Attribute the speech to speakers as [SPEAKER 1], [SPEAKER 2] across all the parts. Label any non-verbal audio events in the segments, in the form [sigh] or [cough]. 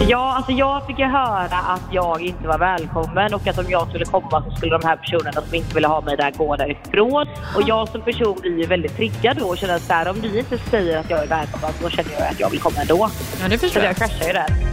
[SPEAKER 1] Ja, alltså jag fick ju höra att jag inte var välkommen och att om jag skulle komma så skulle de här personerna som inte ville ha mig där gå därifrån. Och jag som person blir ju väldigt triggad då och känner att där, om ni inte säger att jag är välkommen då känner jag att jag vill komma ändå.
[SPEAKER 2] Ja, det
[SPEAKER 1] Så
[SPEAKER 2] förstår jag.
[SPEAKER 1] jag kraschar ju där.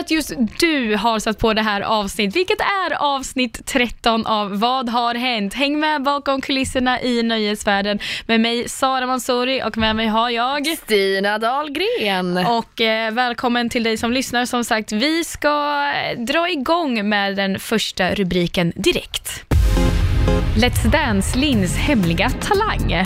[SPEAKER 2] Att just du har satt på det här avsnitt, vilket är avsnitt 13 av Vad har hänt? Häng med bakom kulisserna i nöjesvärlden med mig Sara Mansouri och med mig har jag
[SPEAKER 3] Stina Dahlgren.
[SPEAKER 2] och eh, välkommen till dig som lyssnar. Som sagt, vi ska eh, dra igång med den första rubriken direkt. Let's Dance Lins hemliga talang.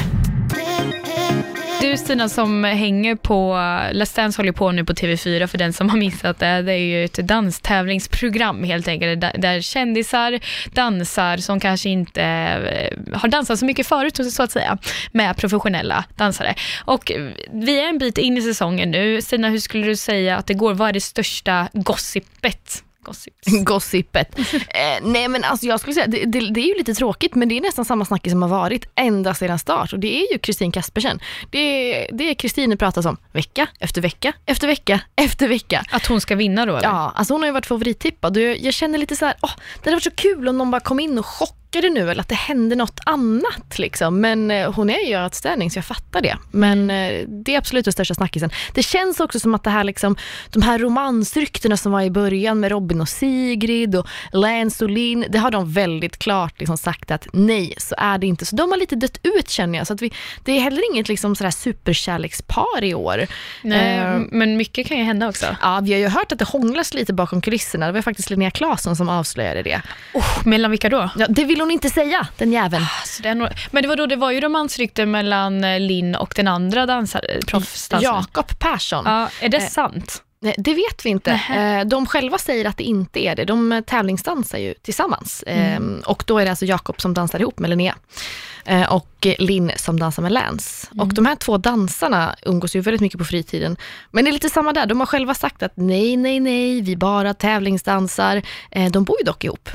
[SPEAKER 2] Du Stina som hänger på, Let's Dance håller på nu på TV4 för den som har missat det. Det är ju ett danstävlingsprogram helt enkelt där, där kändisar dansar som kanske inte eh, har dansat så mycket förut så att säga med professionella dansare. Och vi är en bit in i säsongen nu. Stina, hur skulle du säga att det går? Vad är det största gossipet? Gossip. [laughs]
[SPEAKER 3] Gossipet. [laughs] eh, nej men alltså jag skulle säga, det, det, det är ju lite tråkigt men det är nästan samma snack som har varit ända sedan start och det är ju Kristin Kaspersen. Det är det är Kristin det pratas om vecka efter vecka efter vecka efter vecka.
[SPEAKER 2] Att hon ska vinna då? Eller?
[SPEAKER 3] Ja, alltså hon har ju varit favorittippad och jag, jag känner lite så här, åh, det hade varit så kul om någon bara kom in och chockade nu eller att det hände något annat liksom. Men eh, hon är ju outstanding så jag fattar det. Men eh, det är absolut den största snackisen. Det känns också som att det här liksom, de här romansryktena som var i början med Robin och Sigrid och Lance och Linn, det har de väldigt klart liksom sagt att nej, så är det inte. Så de har lite dött ut känner jag. Så att vi, det är heller inget liksom sådär superkärlekspar i år.
[SPEAKER 2] Nej,
[SPEAKER 3] Eh,
[SPEAKER 2] men mycket kan ju hända också.
[SPEAKER 3] Ja, vi har ju hört att det hånglas lite bakom kulisserna. Det var faktiskt Linnea Claesson som avslöjade det.
[SPEAKER 2] Oh, mellan vilka då?
[SPEAKER 3] Ja, det vill hon inte säga, den jäveln.
[SPEAKER 2] Alltså, det är nog... Men det var då det var ju romansrykten mellan eh, Linn och den andra dansare, proffsdansaren.
[SPEAKER 3] Jakob Persson.
[SPEAKER 2] Ja, är det
[SPEAKER 3] Eh,
[SPEAKER 2] sant?
[SPEAKER 3] Det vet vi inte. Eh, De själva säger att det inte är det. De eh, tävlingsdansar ju tillsammans. Eh, Och då är det alltså Jakob som dansar ihop med Linnea. Eh, Och eh, Linn som dansar med Lance. Och de här två dansarna umgås ju väldigt mycket på fritiden. Men det är lite samma där. De har själva sagt att nej, nej, nej, vi bara tävlingsdansar. Eh, De bor ju dock ihop.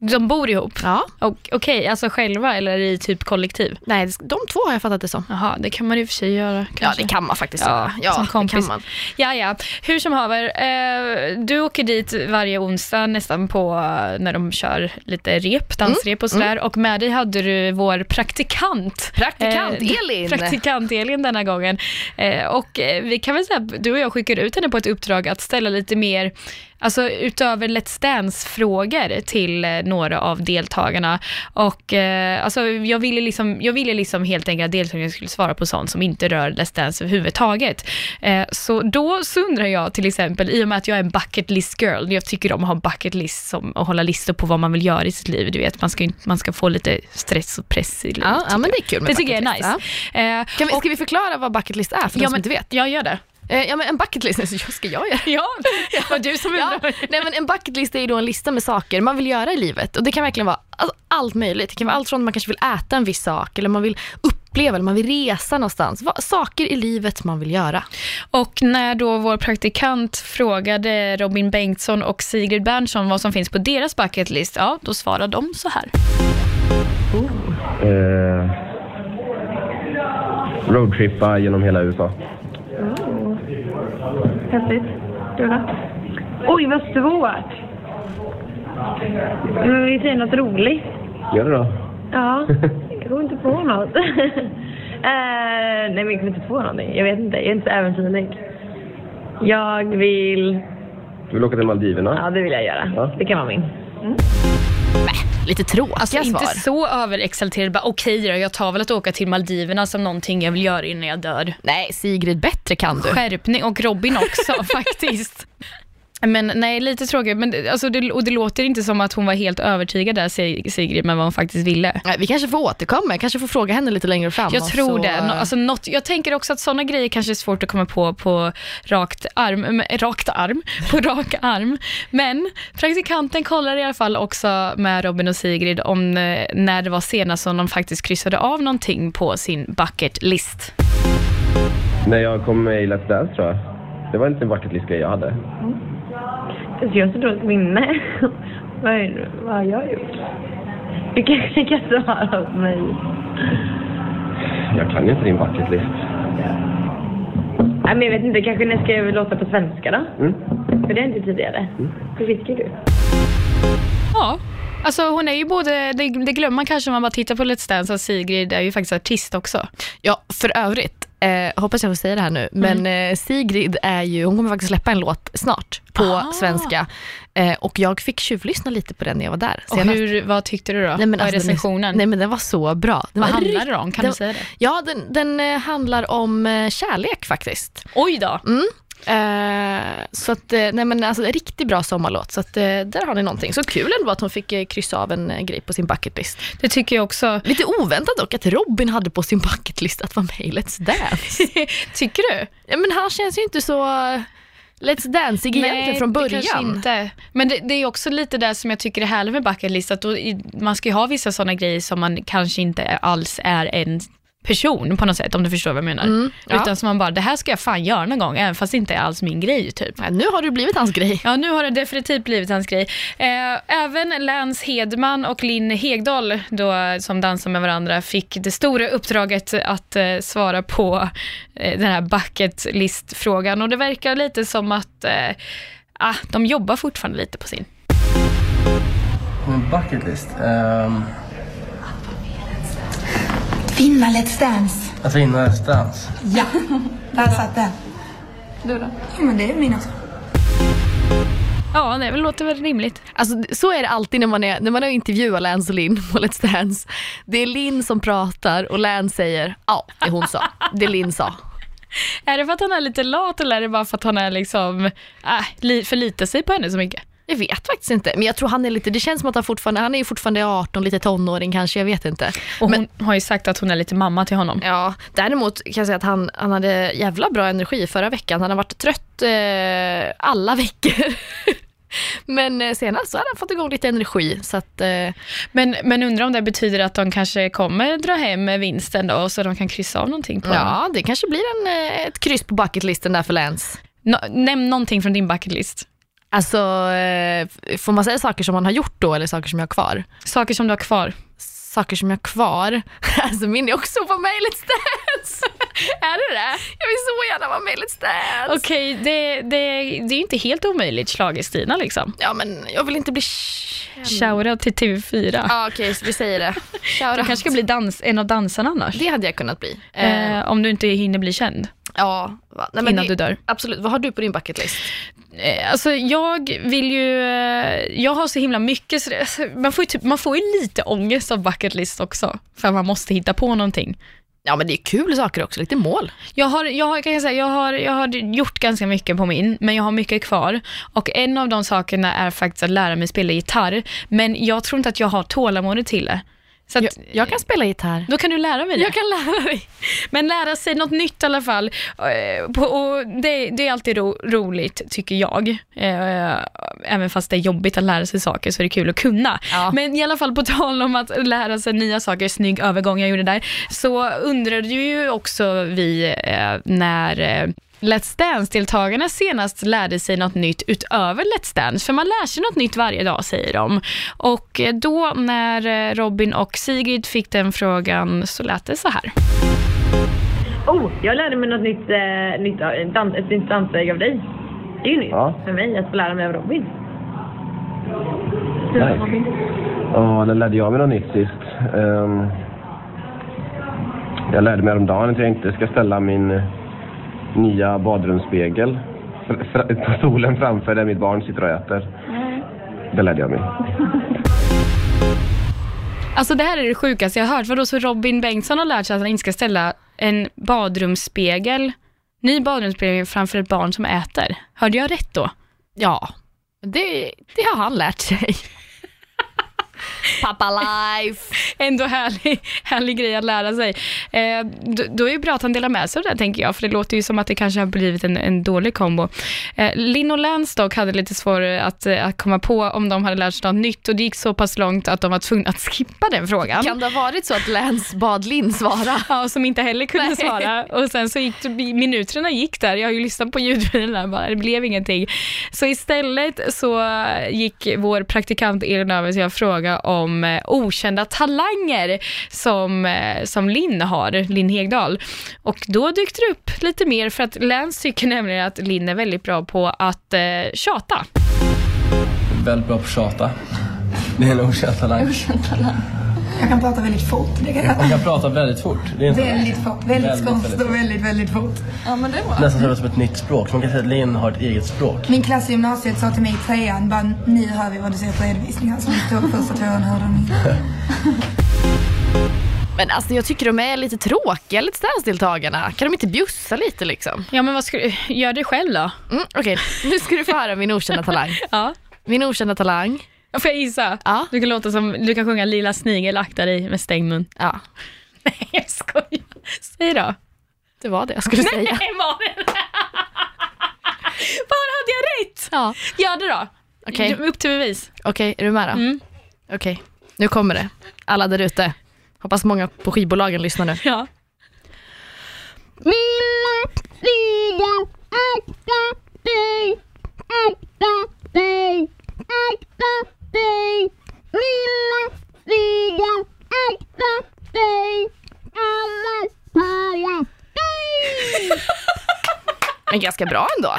[SPEAKER 2] De bor ihop?
[SPEAKER 3] Ja.
[SPEAKER 2] Okej, alltså själva eller i typ kollektiv?
[SPEAKER 3] Nej, de två har jag fattat det som.
[SPEAKER 2] Jaha, det kan man i och för sig göra.
[SPEAKER 3] Ja,
[SPEAKER 2] Kanske.
[SPEAKER 3] det kan man faktiskt
[SPEAKER 2] Ja,
[SPEAKER 3] göra. Ja,
[SPEAKER 2] som
[SPEAKER 3] det
[SPEAKER 2] kompis.
[SPEAKER 3] kan man.
[SPEAKER 2] Ja, ja. Hur som haver, eh, du åker dit varje onsdag nästan på eh, när de kör lite rep, dansrep och sådär. Och med dig hade du vår praktikant.
[SPEAKER 3] Praktikant
[SPEAKER 2] Eh,
[SPEAKER 3] Elin.
[SPEAKER 2] Praktikant Elin denna gången. Eh, och eh, vi kan väl säga att du och jag skickade ut henne på ett uppdrag att ställa lite mer Alltså utöver Let's Dance-frågor till eh, några av deltagarna. Och eh, alltså, jag ville liksom, jag ville liksom helt enkelt att deltagarna skulle svara på sånt som inte rör Let's Dance överhuvudtaget. Eh, så då så undrar jag till exempel, i och med att jag är en bucket list girl, jag tycker om att ha bucket list som, och hålla listor på vad man vill göra i sitt liv. Du vet, man ska, man ska få lite stress och press i livet.
[SPEAKER 3] Ja, ja, men det är kul med
[SPEAKER 2] Det tycker jag är nice.
[SPEAKER 3] list,
[SPEAKER 2] Eh,
[SPEAKER 3] Kan vi, ska vi förklara vad bucket list är för de
[SPEAKER 2] ja,
[SPEAKER 3] som
[SPEAKER 2] men,
[SPEAKER 3] inte vet?
[SPEAKER 2] Jag gör det.
[SPEAKER 3] Eh, Ja, men en bucket list, så [laughs] ska jag göra
[SPEAKER 2] Ja, [laughs] det var du som
[SPEAKER 3] Ja, nej men en bucket list är ju då en lista med saker man vill göra i livet och det kan verkligen vara alltså, allt möjligt. Det kan vara allt från att man kanske vill äta en viss sak eller man vill uppleva eller man vill resa någonstans. Va- Saker i livet man vill göra.
[SPEAKER 2] Och när då vår praktikant frågade Robin Bengtsson och Sigrid Berntsson vad som finns på deras bucket list, ja, då svarade de så här.
[SPEAKER 4] Eh, roadtrippa genom hela USA.
[SPEAKER 1] Häftigt. Oj, vad svårt. Men vi säger något roligt.
[SPEAKER 4] Gör det då.
[SPEAKER 1] Ja, [laughs] jag går inte på något. [laughs] Eh, nej, men jag kommer inte på någonting. Jag vet inte. Jag är inte så äventyrlig. Jag vill...
[SPEAKER 4] Du vill åka till Maldiverna?
[SPEAKER 1] Ja, det vill jag göra.
[SPEAKER 4] Ja.
[SPEAKER 1] Det kan vara min.
[SPEAKER 3] Lite tråkiga
[SPEAKER 2] Alltså
[SPEAKER 3] svar.
[SPEAKER 2] inte så överexalterad, bara okej då, jag tar väl att åka till Maldiverna som någonting jag vill göra innan jag dör.
[SPEAKER 3] Nej, Sigrid, bättre kan du.
[SPEAKER 2] Skärpning, och Robin också [laughs] faktiskt. Men nej, lite tråkigt. Men, det- alltså, det, och det låter inte som att hon var helt övertygad där, Sig- Sigrid, med vad hon faktiskt ville.
[SPEAKER 3] Nej, Vi kanske får återkomma, jag kanske får fråga henne lite längre fram.
[SPEAKER 2] Jag tror
[SPEAKER 3] så-
[SPEAKER 2] det. Nå- Alltså, något, jag tänker också att sådana grejer kanske är svårt att komma på på rakt arm, rakt arm, [laughs] på rak arm. Men praktikanten kollar i alla fall också med Robin och Sigrid om eh, när det var senast som de faktiskt kryssade av någonting på sin bucket list.
[SPEAKER 4] När jag kom med i Let's Dance tror jag. Det var inte en bucket list-grej jag hade.
[SPEAKER 1] Alltså jag har så dåligt minne. [laughs] vad, är, vad har jag gjort? Du kanske kan svara åt mig.
[SPEAKER 4] Jag kan inte din bucket list.
[SPEAKER 1] Nej, men jag vet inte, kanske när ska låta på svenska då?
[SPEAKER 4] Mm.
[SPEAKER 1] För det är inte tidigare. Hur viskar du?
[SPEAKER 2] Ja, alltså hon är ju både, det, det glömmer man kanske om man bara tittar på Let's Dance, att Sigrid är ju faktiskt artist också.
[SPEAKER 3] Ja, för övrigt, eh, hoppas jag får säga det här nu, men eh, Sigrid är ju, hon kommer faktiskt släppa en låt snart på
[SPEAKER 2] Ah.
[SPEAKER 3] svenska eh, och jag fick tjuvlyssna lite på den när jag var där
[SPEAKER 2] Och
[SPEAKER 3] senast.
[SPEAKER 2] hur, vad tyckte du då?
[SPEAKER 3] Nej, men
[SPEAKER 2] vad är
[SPEAKER 3] alltså, den
[SPEAKER 2] recensionen?
[SPEAKER 3] Nej men den var så bra. Den
[SPEAKER 2] vad handlar det om? Kan
[SPEAKER 3] den,
[SPEAKER 2] du säga det?
[SPEAKER 3] Ja, den, den eh, handlar om eh, kärlek faktiskt.
[SPEAKER 2] Oj då.
[SPEAKER 3] Eh, så att, eh, nej men alltså riktigt bra sommarlåt, så att, eh, där har ni någonting. Så kul ändå att hon fick eh, kryssa av en grej på sin bucketlist.
[SPEAKER 2] Det tycker jag också.
[SPEAKER 3] Lite oväntat dock att Robin hade på sin bucketlist att vara med i Let's Dance. [laughs]
[SPEAKER 2] tycker du?
[SPEAKER 3] ja, men han känns ju inte så Let's Dancing egentligen från
[SPEAKER 2] det kanske
[SPEAKER 3] början.
[SPEAKER 2] inte. Men det, det är också lite det som jag tycker är härligt med bucket list, att då, man ska ju ha vissa sådana grejer som man kanske inte alls är en person på något sätt, om du förstår vad jag menar.
[SPEAKER 3] Mm, ja.
[SPEAKER 2] Utan som man bara, det här ska jag fan göra någon gång, även fast det inte är alls min grej typ.
[SPEAKER 3] Ja, nu har det blivit hans grej.
[SPEAKER 2] Ja, nu har det definitivt blivit hans grej. Eh, även Lance Hedman och Linn Hegdahl, då, som dansar med varandra, fick det stora uppdraget att eh, svara på eh, den här bucket list-frågan. Och det verkar lite som att eh, ah, de jobbar fortfarande lite på sin.
[SPEAKER 5] Bucket list? Um,
[SPEAKER 6] Vinna Let's Dance.
[SPEAKER 5] att vinna Let's Dance.
[SPEAKER 6] Ja, där satt den. Du då? Ja, men det är min också.
[SPEAKER 2] Ja, det låter väl rimligt.
[SPEAKER 3] Alltså, så är det alltid när man, är, när man har intervjuat Lance och Linn på Let's Dance. Det är Linn som pratar och Lance säger ja, det hon sa. Det Linn sa.
[SPEAKER 2] Är det för att han är lite lat eller är det bara för att han är liksom, äh, li- förlitar sig på henne så mycket?
[SPEAKER 3] Jag vet faktiskt inte, men jag tror han är lite, det känns som att han fortfarande, han är ju fortfarande 18, lite tonåring kanske, jag vet inte.
[SPEAKER 2] Och
[SPEAKER 3] Men-
[SPEAKER 2] hon har ju sagt att hon är lite mamma till honom.
[SPEAKER 3] Ja, däremot kan jag säga att han, han hade jävla bra energi förra veckan. Han har varit trött eh, alla veckor. [laughs] Men eh, senast så hade han fått igång lite energi. Så att, eh,
[SPEAKER 2] Men, men undrar om det betyder att de kanske kommer dra hem vinsten då, så de kan kryssa av någonting på
[SPEAKER 3] ja, det kanske blir en, eh, ett kryss på bucketlisten där för Lance.
[SPEAKER 2] Nå, Nämn någonting från din bucket list.
[SPEAKER 3] Alltså, eh, får man säga saker som man har gjort då eller saker som jag har kvar?
[SPEAKER 2] Saker som du har kvar.
[SPEAKER 3] Saker som jag har kvar? [laughs] Alltså min är också på mig i Let's Dance. [laughs]
[SPEAKER 2] Är det det?
[SPEAKER 3] Jag vill så gärna vara med i Let's Dance.
[SPEAKER 2] Okej, det, det, det är ju inte helt omöjligt, Schlager-Stina liksom.
[SPEAKER 3] Ja, men jag vill inte bli känd.
[SPEAKER 2] Shoutout till TV4.
[SPEAKER 3] Ja, okej, så vi säger det. [laughs]
[SPEAKER 2] Du kanske ska bli dans, en av dansarna annars.
[SPEAKER 3] Det hade jag kunnat bli. Eh,
[SPEAKER 2] om du inte hinner bli känd
[SPEAKER 3] ja? Nej,
[SPEAKER 2] innan
[SPEAKER 3] det-
[SPEAKER 2] du dör.
[SPEAKER 3] Absolut. Vad har du på din bucketlist?
[SPEAKER 2] Eh, Alltså jag vill ju, eh, jag har så himla mycket, så det, alltså, man, får ju typ, man får ju lite ångest av bucket list också, för man måste hitta på någonting.
[SPEAKER 3] Ja, men det är kul saker också, lite mål.
[SPEAKER 2] Jag har, jag, har, kan jag, säga, jag, har, jag har gjort ganska mycket på min, men jag har mycket kvar. Och en av de sakerna är faktiskt att lära mig spela gitarr, men jag tror inte att jag har tålamodet till det. Så att,
[SPEAKER 3] Jag, jag kan spela gitarr.
[SPEAKER 2] Då kan du lära mig det.
[SPEAKER 3] Jag kan lära dig.
[SPEAKER 2] Men lära sig något nytt i alla fall. Eh, Och det, det är alltid ro, roligt, tycker jag. Eh, Även fast det är jobbigt att lära sig saker så är det kul att kunna.
[SPEAKER 3] Ja.
[SPEAKER 2] Men i alla fall på tal om att lära sig nya saker, snygg övergång jag gjorde där, så undrade ju också vi eh, när Let's Dance-deltagarna senast lärde sig något nytt utöver Let's Dance, för man lär sig något nytt varje dag säger de. Och eh, då när eh, Robin och Sigrid fick den frågan så lät det så här.
[SPEAKER 1] Oh, jag lärde mig något nytt, eh, nytt eh, dans, ett nytt danssteg av dig. Det är ju nytt
[SPEAKER 4] Ja.
[SPEAKER 1] för mig att få lära mig av Robin.
[SPEAKER 4] Nej. Ja, när lärde jag mig något nytt sist? Ehm, jag lärde mig häromdagen att jag inte ska ställa min eh, nya badrumsspegel fr- fr- på stolen framför där mitt barn sitter och äter. Det lärde jag mig. [laughs]
[SPEAKER 2] Alltså det här är det sjukaste jag har hört. Vadå, så Robin Bengtsson har lärt sig att han inte ska ställa en badrumsspegel, ny badrumsspegel framför ett barn som äter. Hörde jag rätt då?
[SPEAKER 3] Ja, det, det har han lärt sig. Pappa life.
[SPEAKER 2] Ändå härlig, härlig grej att lära sig. Eh, då, då är det bra att han delar med sig av det tänker jag, för det låter ju som att det kanske har blivit en, en dålig kombo. Eh, Linn och Lance dock hade lite svårare att, eh, att komma på om de hade lärt sig något nytt och det gick så pass långt att de var tvungna att skippa den frågan.
[SPEAKER 3] Kan det ha varit så att Lance bad Linn svara? [laughs]
[SPEAKER 2] Ja, som inte heller kunde
[SPEAKER 3] Nej.
[SPEAKER 2] svara. Och sen så gick minuterna gick där. Jag har ju lyssnat på ljudfilerna, bara, det blev ingenting. Så istället så gick vår praktikant Elin över till att fråga om eh, okända talanger som, eh, som Linn har, Linn Hegdahl. Och då dök det upp lite mer för att Lance tycker nämligen att Linn är väldigt bra på att eh, tjata.
[SPEAKER 5] Väldigt bra på att tjata. Det är en okänd talang.
[SPEAKER 6] Jag kan prata väldigt fort. Det kan jag.
[SPEAKER 5] Man kan prata väldigt fort. Det är inte
[SPEAKER 6] Väldigt fort. Väldigt
[SPEAKER 5] Väldigt,
[SPEAKER 6] skånskt och väldigt, väldigt fort. Ja, men det är bra.
[SPEAKER 5] nästan som som ett nytt språk. Man kan säga att Linn har ett eget språk.
[SPEAKER 6] Min klass i gymnasiet sa till mig i trean, bara, nu hör vi vad du säger på redovisningen. Så de två första tvåan hörde de inte. [laughs]
[SPEAKER 3] Men alltså jag tycker de är lite tråkiga, Let's Dance-deltagarna. Kan de inte bjussa lite liksom?
[SPEAKER 2] Ja, men vad ska du, gör det själv då.
[SPEAKER 3] Mm, Okej, nu ska du få höra min okända talang. [laughs]
[SPEAKER 2] Ja.
[SPEAKER 3] Min okända talang,
[SPEAKER 2] Får jag gissa?
[SPEAKER 3] Ja.
[SPEAKER 2] Du kan låta som, du kan sjunga Lila snigel akta dig med stängd mun.
[SPEAKER 3] ja, [laughs]
[SPEAKER 2] Nej, jag skojar. Säg då.
[SPEAKER 3] det var det jag skulle säga. [laughs]
[SPEAKER 2] Nej, det Var hade jag rätt?
[SPEAKER 3] Ja.
[SPEAKER 2] Gör det då.
[SPEAKER 3] Okej.
[SPEAKER 2] Du- Upp till bevis.
[SPEAKER 3] Okej, är du med då?
[SPEAKER 2] Mm.
[SPEAKER 3] Okej, nu kommer det. Alla där ute. Hoppas många på skivbolagen lyssnar nu.
[SPEAKER 2] Ja. [laughs]
[SPEAKER 3] Men ganska bra ändå.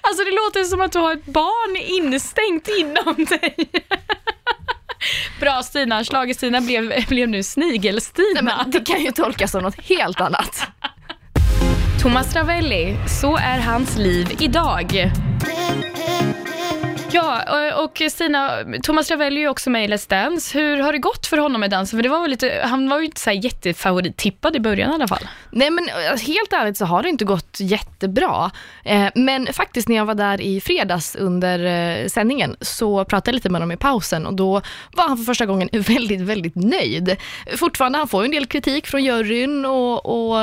[SPEAKER 2] Alltså det låter som att du har ett barn instängt inom dig. [laughs] Bra Stina, Schlager-Stina blev, blev nu Snigel-Stina.
[SPEAKER 3] Nej, men det kan ju tolkas som något helt annat.
[SPEAKER 2] Thomas Ravelli, så är hans liv idag. Ja, och- Stina, Thomas Ravelli är ju också med i Let's Dance. Hur har det gått för honom med dansen? För det var väl lite, han var ju inte så här jättefavorittippad i början i alla fall.
[SPEAKER 3] Nej men eh, helt ärligt så har det inte gått jättebra. Eh, men faktiskt när jag var där i fredags under eh, sändningen så pratade jag lite med honom i pausen och då var han för första gången [laughs] väldigt, väldigt nöjd. Fortfarande, han får ju en del kritik från juryn och, och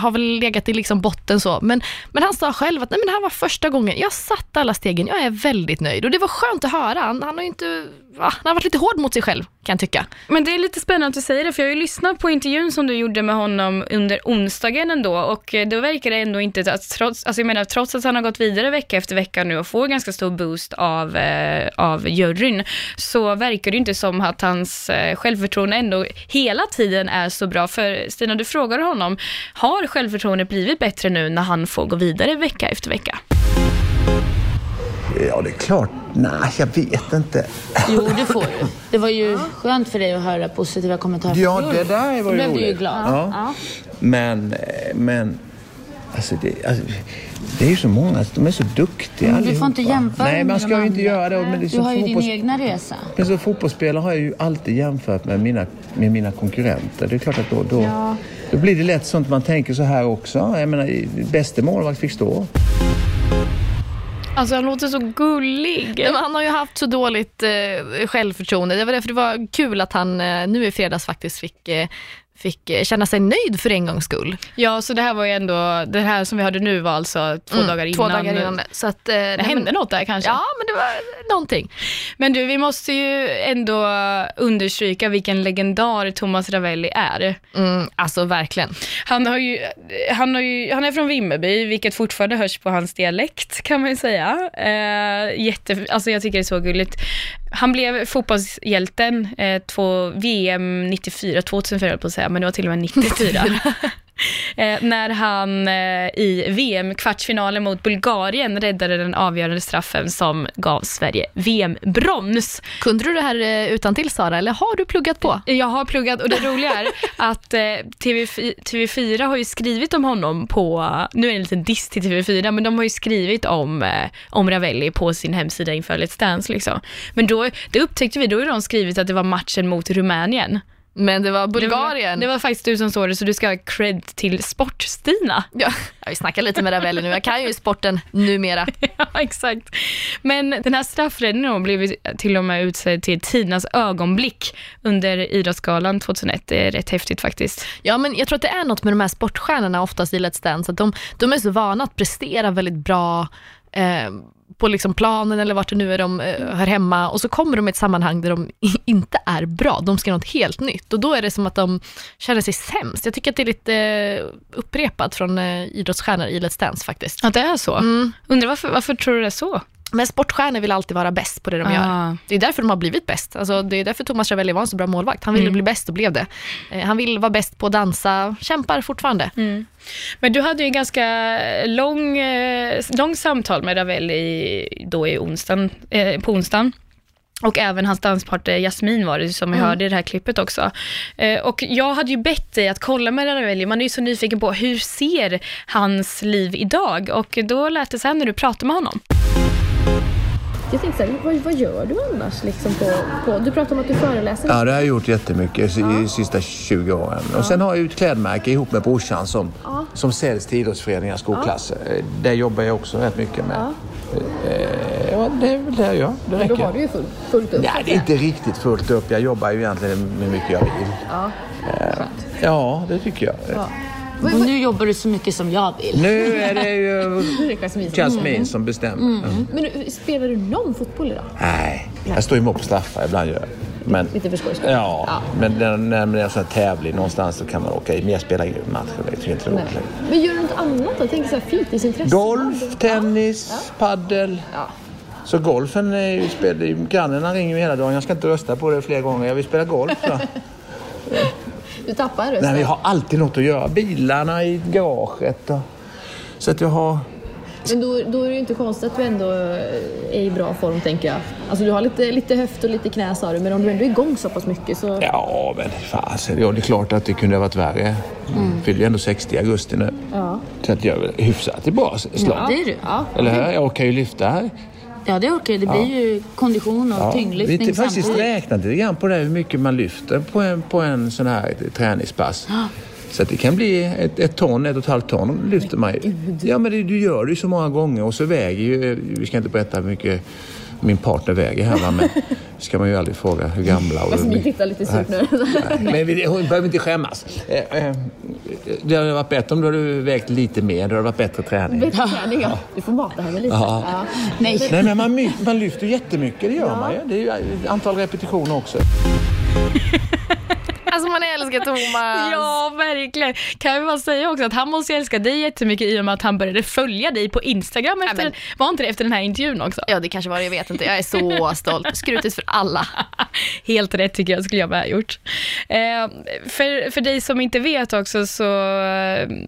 [SPEAKER 3] har väl legat i liksom botten så. Men, men han sa själv att Nej, men det här var första gången, jag satt alla stegen, jag är väldigt nöjd. Och det var skönt att höra. Han, han har ju inte, va, han har varit lite hård mot sig själv kan jag tycka.
[SPEAKER 2] Men det är lite spännande att du säger det, för jag har ju lyssnat på intervjun som du gjorde med honom under onsdagen ändå och eh, då verkar det ändå inte att trots, alltså jag menar, trots att han har gått vidare vecka efter vecka nu och får ganska stor boost av, eh, av juryn, så verkar det inte som att hans eh, självförtroende ändå hela tiden är så bra. För Stina, du frågar honom, har självförtroendet blivit bättre nu när han får gå vidare vecka efter vecka?
[SPEAKER 7] Ja, det är klart. Nej, jag vet inte.
[SPEAKER 8] Jo, det får du. Det var ju skönt för dig att höra positiva kommentarer.
[SPEAKER 7] Ja, det där var
[SPEAKER 8] Då
[SPEAKER 7] ju
[SPEAKER 8] blev du ju
[SPEAKER 7] roligt.
[SPEAKER 8] glad.
[SPEAKER 7] Ja. Men, eh, men... Alltså det, alltså, det är ju så många, de är så duktiga
[SPEAKER 8] Men du får inte jämföra
[SPEAKER 7] Nej, man ska ju inte göra det. Men det är
[SPEAKER 8] Du har ju din
[SPEAKER 7] fotbolls-
[SPEAKER 8] egna resa.
[SPEAKER 7] Men som fotbollsspelare har jag ju alltid jämfört med mina, med mina konkurrenter. Det är klart att då, då, då blir det lätt sånt man tänker så här också. Jag menar, bäste målvakt fick stå.
[SPEAKER 2] Alltså han låter så gullig.
[SPEAKER 3] Nej, men han har ju haft så dåligt eh, självförtroende. Det var därför det var kul att han eh, nu i fredags faktiskt fick, eh, fick eh, känna sig nöjd för en gångs skull.
[SPEAKER 2] Ja, så det här var ju ändå, det här som vi hörde nu var alltså två
[SPEAKER 3] Mm,
[SPEAKER 2] dagar innan.
[SPEAKER 3] Två dagar innan. Så att, eh,
[SPEAKER 2] Det hände
[SPEAKER 3] men,
[SPEAKER 2] något där kanske?
[SPEAKER 3] Ja, men det var någonting.
[SPEAKER 2] Men du, vi måste ju ändå understryka vilken legendar Thomas Ravelli är.
[SPEAKER 3] Mm, alltså verkligen.
[SPEAKER 2] Han, har ju, han, har ju, han är från Vimmerby, vilket fortfarande hörs på hans dialekt kan man ju säga. Eh, jätte, alltså jag tycker det är så gulligt. Han blev fotbollshjälten eh, två, VM 94, 2004 höll jag på att säga, men det var till och med 94. [laughs] [laughs] Eh, när han eh, i VM-kvartsfinalen mot Bulgarien räddade den avgörande straffen som gav Sverige VM-brons.
[SPEAKER 3] Kunde du det här eh, utan till Sara, eller har du pluggat på?
[SPEAKER 2] Jag har pluggat och det roliga är att eh, TV4, TV4 har ju skrivit om honom på, nu är det en liten diss till TV4, men de har ju skrivit om, om Ravelli på sin hemsida inför Let's Dance liksom. Men då, det upptäckte vi, då har de skrivit att det var matchen mot Rumänien.
[SPEAKER 3] Men det var
[SPEAKER 2] Det
[SPEAKER 3] Bulgarien.
[SPEAKER 2] var, det var faktiskt du som såg det, så du ska ha cred till Sport-Stina.
[SPEAKER 3] Ja, [laughs] jag snackar lite med Ravelli nu. Jag kan ju sporten numera. [laughs]
[SPEAKER 2] ja, exakt. Men den här straffräddningen blev till och med utsedd till Tinas ögonblick under Idrottsgalan 2001. Det är rätt häftigt faktiskt.
[SPEAKER 3] Ja, men jag tror att det är något med de här sportstjärnorna oftast i Let's Dance, att de, de är så vana att prestera väldigt bra eh, på liksom planen eller vart det nu är de eh, hör hemma och så kommer de i ett sammanhang där de inte är bra. De ska göra något helt nytt och då är det som att de känner sig sämst. Jag tycker att det är lite eh, upprepat från eh, idrottsstjärnor i Let's Dance faktiskt.
[SPEAKER 2] Att det är så?
[SPEAKER 3] Mm.
[SPEAKER 2] Undrar varför, varför tror du det är så?
[SPEAKER 3] Men sportstjärnor vill alltid vara bäst på det de
[SPEAKER 2] Ah.
[SPEAKER 3] gör. Det är därför de har blivit bäst. Alltså, det är därför Thomas Ravelli var en så bra målvakt. Han ville
[SPEAKER 2] Mm.
[SPEAKER 3] bli bäst och blev det. Eh, han vill vara bäst på att dansa, kämpar fortfarande.
[SPEAKER 2] Men du hade ju en ganska lång, eh, lång samtal med Ravelli då i onsdagen, eh, på onsdagen. Och även hans danspartner Jasmin var det, som vi hörde i det här klippet också. Eh, och jag hade ju bett dig att kolla med Ravelli, man är ju så nyfiken på hur ser hans liv idag? Och då lät det så här när du pratade med honom.
[SPEAKER 9] Jag tänkte så här, vad, vad gör du annars liksom på, på... Du pratar om att du föreläser.
[SPEAKER 7] Ja, det har jag gjort jättemycket i de sista 20 åren. Och sen har jag ett klädmärke ihop med brorsan som, som säljs till idrottsföreningar och skolklasser. Eh, Där jobbar jag också rätt mycket med. Eh, Ja, det är väl det jag gör. Det
[SPEAKER 9] Men då
[SPEAKER 7] räcker.
[SPEAKER 9] har du ju full, fullt upp.
[SPEAKER 7] Nej, det är inte riktigt fullt upp. Jag jobbar ju egentligen hur mycket jag vill.
[SPEAKER 9] Ja.
[SPEAKER 7] Eh, Ja, det tycker jag.
[SPEAKER 8] Och nu jobbar du så mycket som jag vill.
[SPEAKER 7] Nu är det ju [laughs]
[SPEAKER 9] Nu är det Jasmin som-
[SPEAKER 7] bestämmer. Mm.
[SPEAKER 9] Men du, spelar du någon fotboll idag?
[SPEAKER 7] Nej, jag står emot på straffar ibland. Gör jag. Men,
[SPEAKER 9] Lite för skojs skull?
[SPEAKER 7] ja, men när, när det är en sån här tävling någonstans så kan man åka in. Men jag spelar ingen match. Det tycker inte
[SPEAKER 9] Nej.
[SPEAKER 7] roligt.
[SPEAKER 9] Men gör du något annat då? Tänker så här fritidsintresse?
[SPEAKER 7] Golf, tennis, paddel.
[SPEAKER 9] Ja.
[SPEAKER 7] Så golfen är ju spel, grannarna ringer ju hela dagen. Jag ska inte rösta på det fler gånger. Jag vill spela golf. [laughs]
[SPEAKER 9] Du tappar rösten?
[SPEAKER 7] Nej, vi har alltid något att göra. Bilarna i garaget. Och... Så att jag har...
[SPEAKER 9] Men då, då är det ju inte konstigt att du ändå är i bra form tänker jag. Alltså du har lite, lite höft och lite knä sa du, men om du ändå är igång så pass mycket så...
[SPEAKER 7] Ja, men fasen. Ja, det är klart att det kunde ha varit värre. Mm. Fyller ju ändå 60 i augusti nu.
[SPEAKER 9] Ja.
[SPEAKER 7] Så att jag är väl hyfsat i bra slag.
[SPEAKER 8] Ja, det är du.
[SPEAKER 9] Ja.
[SPEAKER 7] Eller hur? Jag orkar ju lyfta här.
[SPEAKER 8] Ja, det orkar jag. Det blir ju kondition och
[SPEAKER 7] Ja,
[SPEAKER 8] tyngdlyftning
[SPEAKER 7] vi har faktiskt
[SPEAKER 8] samtidigt.
[SPEAKER 7] räknat lite grann på det, hur mycket man lyfter på en, på en sån här träningspass. Så att det kan bli ett, ett ton, ett och ett halvt ton lyfter man ju. Ja, men det, du gör det ju så många gånger och så väger ju, vi ska inte berätta hur mycket min partner väger här va, men ska man ju aldrig fråga hur gamla och...
[SPEAKER 9] Jasmin tittar lite surt nu.
[SPEAKER 7] Men vi, hon behöver inte skämmas. Eh, eh, Det hade varit bättre om du hade vägt lite mer. Det hade varit bättre träning.
[SPEAKER 9] Bättre träning ja. Du får mata henne lite.
[SPEAKER 7] Ja.
[SPEAKER 9] Ja.
[SPEAKER 8] Nej.
[SPEAKER 7] Nej, men man, man lyfter jättemycket, det gör man ju. Det är ju ett antal repetitioner också. [laughs]
[SPEAKER 3] Alltså man älskar Thomas. [laughs]
[SPEAKER 2] Ja, verkligen. Kan vi bara säga också att han måste älska dig jättemycket i och med att han började följa dig på Instagram efter,
[SPEAKER 3] men-
[SPEAKER 2] var inte det efter den här intervjun också?
[SPEAKER 3] Ja, det kanske var det. Jag vet inte. Jag är så stolt. Skrutit för alla. [laughs]
[SPEAKER 2] Helt rätt tycker jag, skulle jag med ha gjort. Eh, för, för dig som inte vet också så,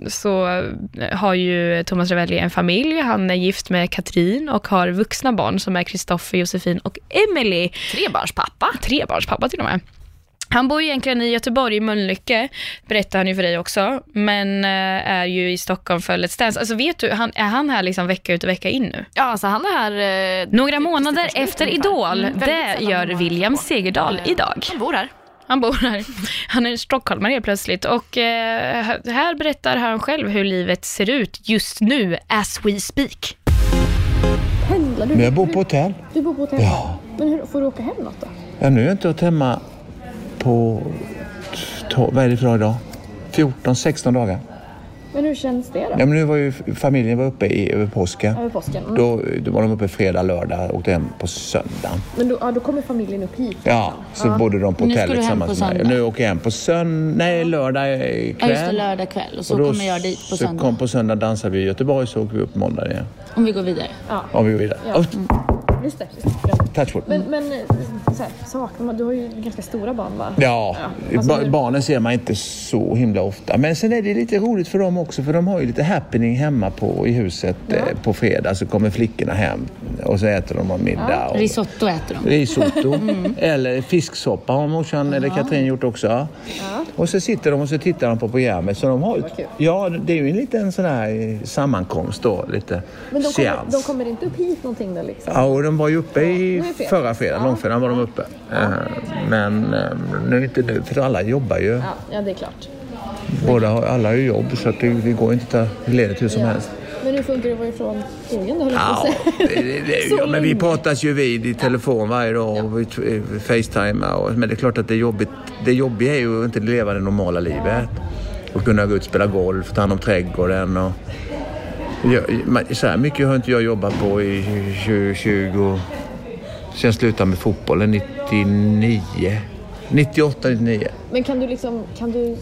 [SPEAKER 2] så har ju Thomas Ravelli en familj. Han är gift med Katrin och har vuxna barn som är Kristoffer, Josefin och Emily.
[SPEAKER 3] Trebarnspappa.
[SPEAKER 2] Trebarnspappa till och med. Han bor ju egentligen i Göteborg, i Mölnlycke, berättar han ju för dig också, men eh, är ju i Stockholm för Let's Dance. Alltså vet du, han, är han här liksom vecka ut och vecka in nu?
[SPEAKER 3] Ja, alltså han är här... Eh,
[SPEAKER 2] Några månader efter. Idol,
[SPEAKER 3] Mm,
[SPEAKER 2] det gör William
[SPEAKER 3] Eh,
[SPEAKER 2] idag.
[SPEAKER 3] Han bor här.
[SPEAKER 2] Han bor här. Han är stockholmare helt plötsligt. Och eh, här berättar han själv hur livet ser ut just nu, as we speak.
[SPEAKER 9] Pendlar du?
[SPEAKER 7] Men jag bor på hotell.
[SPEAKER 9] Du bor på hotell?
[SPEAKER 7] Ja.
[SPEAKER 9] Men hur, får du åka hem något då?
[SPEAKER 7] Ja, nu har jag inte hemma på... Vad är det för dag idag? 14, 16 dagar.
[SPEAKER 9] Men hur känns det då?
[SPEAKER 7] Ja, men nu var ju familjen var uppe i, över påsken.
[SPEAKER 9] Över påsken? Mm.
[SPEAKER 7] Då, då var de uppe fredag, lördag och åkte hem på söndagen.
[SPEAKER 9] Men då, ja, då kommer familjen upp hit?
[SPEAKER 7] Ja, så bodde de på hotellet tillsammans med mig.
[SPEAKER 8] söndag.
[SPEAKER 7] Nu åker jag hem på söndag, nej lördag kväll.
[SPEAKER 8] Ja, just det, lördag kväll. Och så
[SPEAKER 7] då
[SPEAKER 8] kommer jag dit på
[SPEAKER 7] så
[SPEAKER 8] söndag.
[SPEAKER 7] Kom på söndag dansar vi i Göteborg så åker vi upp måndag igen.
[SPEAKER 8] Om vi går vidare.
[SPEAKER 7] Om vi går vidare.
[SPEAKER 9] Ja.
[SPEAKER 7] Oh,
[SPEAKER 9] Just det. Just det.
[SPEAKER 7] touch wood.
[SPEAKER 9] Men, men så här, saknar man... Du har ju ganska stora barn va?
[SPEAKER 7] Ja,
[SPEAKER 9] alltså
[SPEAKER 7] ba- barnen ser man inte så himla ofta. Men sen är det lite roligt för dem också för de har ju lite happening hemma på, i huset eh, på fredag. Så kommer flickorna hem och så äter de en middag. Och,
[SPEAKER 8] Risotto äter de.
[SPEAKER 7] risotto. [laughs] Eller fisksoppa har morsan eller Katrin gjort också. Och så sitter de och så tittar de på programmet. Så de har ju, ja, det är ju en liten sån här sammankomst då. Lite
[SPEAKER 9] Men de kommer, de kommer inte upp hit någonting då liksom?
[SPEAKER 7] Ja, och de var ju uppe i
[SPEAKER 9] är
[SPEAKER 7] förra fredagen, långfredagen var de uppe. Eh, Men eh, nu inte nu, för alla jobbar ju.
[SPEAKER 9] Ja, ja, det är klart.
[SPEAKER 7] Båda, alla har ju jobb så att det, det går inte att ta ledigt hur som
[SPEAKER 9] Ja.
[SPEAKER 7] helst.
[SPEAKER 9] Men hur funkar det att vara ifrån skogen då,
[SPEAKER 7] Ja, det, det, det, [laughs] ja, men vi pratas ju vid i telefon varje dag och vi t- facetimar. Och, men det är klart att det, är jobbigt, det jobbiga är ju att inte leva det normala livet. Och kunna gå ut och spela golf, ta hand om trädgården och... Jag, så här mycket har inte jag jobbat på i 20... 20 sen jag slutade med fotbollen 99. 98, 99.
[SPEAKER 9] Men kan du liksom, kan du